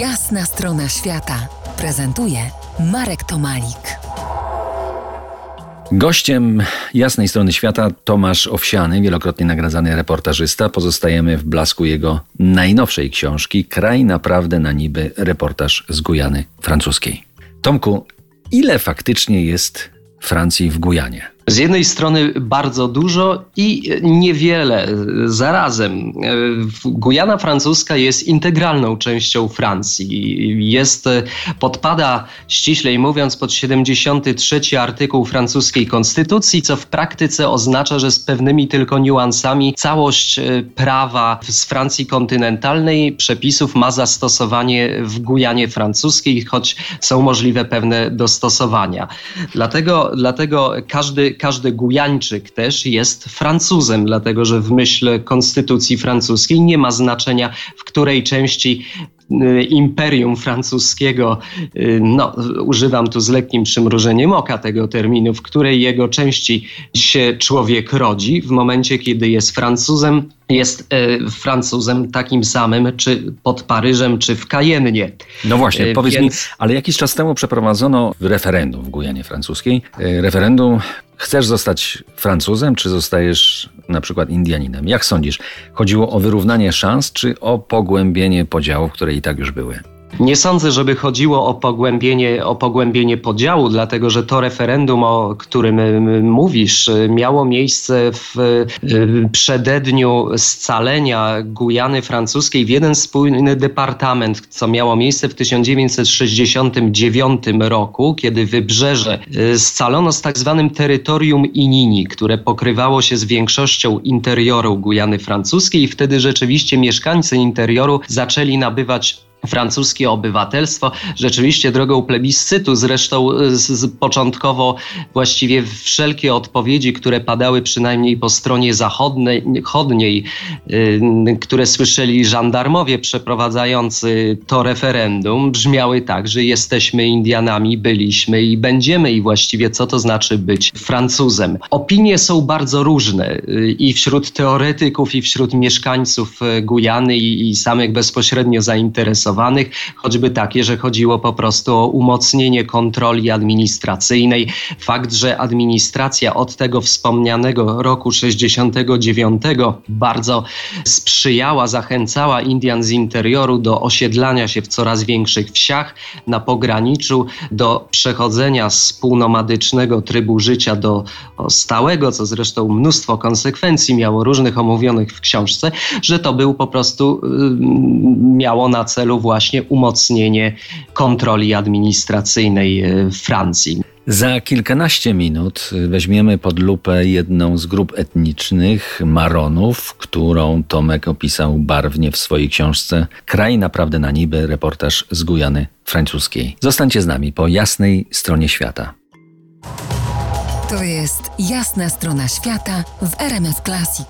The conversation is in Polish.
Jasna strona świata prezentuje Marek Tomalik. Gościem jasnej strony świata Tomasz Owsiany, wielokrotnie nagradzany reportażysta. Pozostajemy w blasku jego najnowszej książki Kraj naprawdę na niby reportaż z Gujany francuskiej. Tomku, ile faktycznie jest Francji w Gujanie? Z jednej strony bardzo dużo i niewiele zarazem. Gujana francuska jest integralną częścią Francji. Jest, podpada ściślej mówiąc pod 73 artykuł francuskiej konstytucji, co w praktyce oznacza, że z pewnymi tylko niuansami całość e, prawa z Francji kontynentalnej przepisów ma zastosowanie w Gujanie francuskiej, choć są możliwe pewne dostosowania. Dlatego, dlatego każdy każdy Gujańczyk też jest Francuzem, dlatego że w myśl konstytucji francuskiej nie ma znaczenia, w której części y, imperium francuskiego, y, no, używam tu z lekkim przymrużeniem oka tego terminu, w której jego części się człowiek rodzi, w momencie, kiedy jest Francuzem, jest e, Francuzem takim samym, czy pod Paryżem, czy w Kajennie. No właśnie, powiedz Więc... mi, ale jakiś czas temu przeprowadzono referendum w Gujanie Francuskiej. Referendum, chcesz zostać Francuzem, czy zostajesz na przykład Indianinem? Jak sądzisz, chodziło o wyrównanie szans, czy o pogłębienie podziałów, które i tak już były? Nie sądzę, żeby chodziło o pogłębienie, o pogłębienie podziału, dlatego że to referendum, o którym mówisz, miało miejsce w przededniu scalenia Gujany Francuskiej w jeden spójny departament, co miało miejsce w 1969 roku, kiedy wybrzeże y, scalono z tak zwanym terytorium Inini, które pokrywało się z większością interioru Gujany Francuskiej i wtedy rzeczywiście mieszkańcy interioru zaczęli nabywać francuskie obywatelstwo. Rzeczywiście drogą plebiscytu, zresztą z, z, początkowo właściwie wszelkie odpowiedzi, które padały przynajmniej po stronie zachodniej, chodniej, które słyszeli żandarmowie przeprowadzający to referendum, brzmiały tak, że jesteśmy Indianami, byliśmy i będziemy i właściwie co to znaczy być Francuzem. Opinie są bardzo różne y, i wśród teoretyków, i wśród mieszkańców y, Gujany i, i samych bezpośrednio zainteresowanych choćby takie, że chodziło po prostu o umocnienie kontroli administracyjnej. Fakt, że administracja od tego wspomnianego roku 69 bardzo sprzyjała, zachęcała Indian z interioru do osiedlania się w coraz większych wsiach na pograniczu, do przechodzenia z półnomadycznego trybu życia do stałego, co zresztą mnóstwo konsekwencji miało różnych omówionych w książce, że to był po prostu, miało na celu właśnie umocnienie kontroli administracyjnej e, w Francji. Za kilkanaście minut weźmiemy pod lupę jedną z grup etnicznych Maronów, którą Tomek opisał barwnie w swojej książce Kraj naprawdę na niby, reportaż z Gujany francuskiej. Zostańcie z nami po jasnej stronie świata. To jest jasna strona świata w RMS Classic.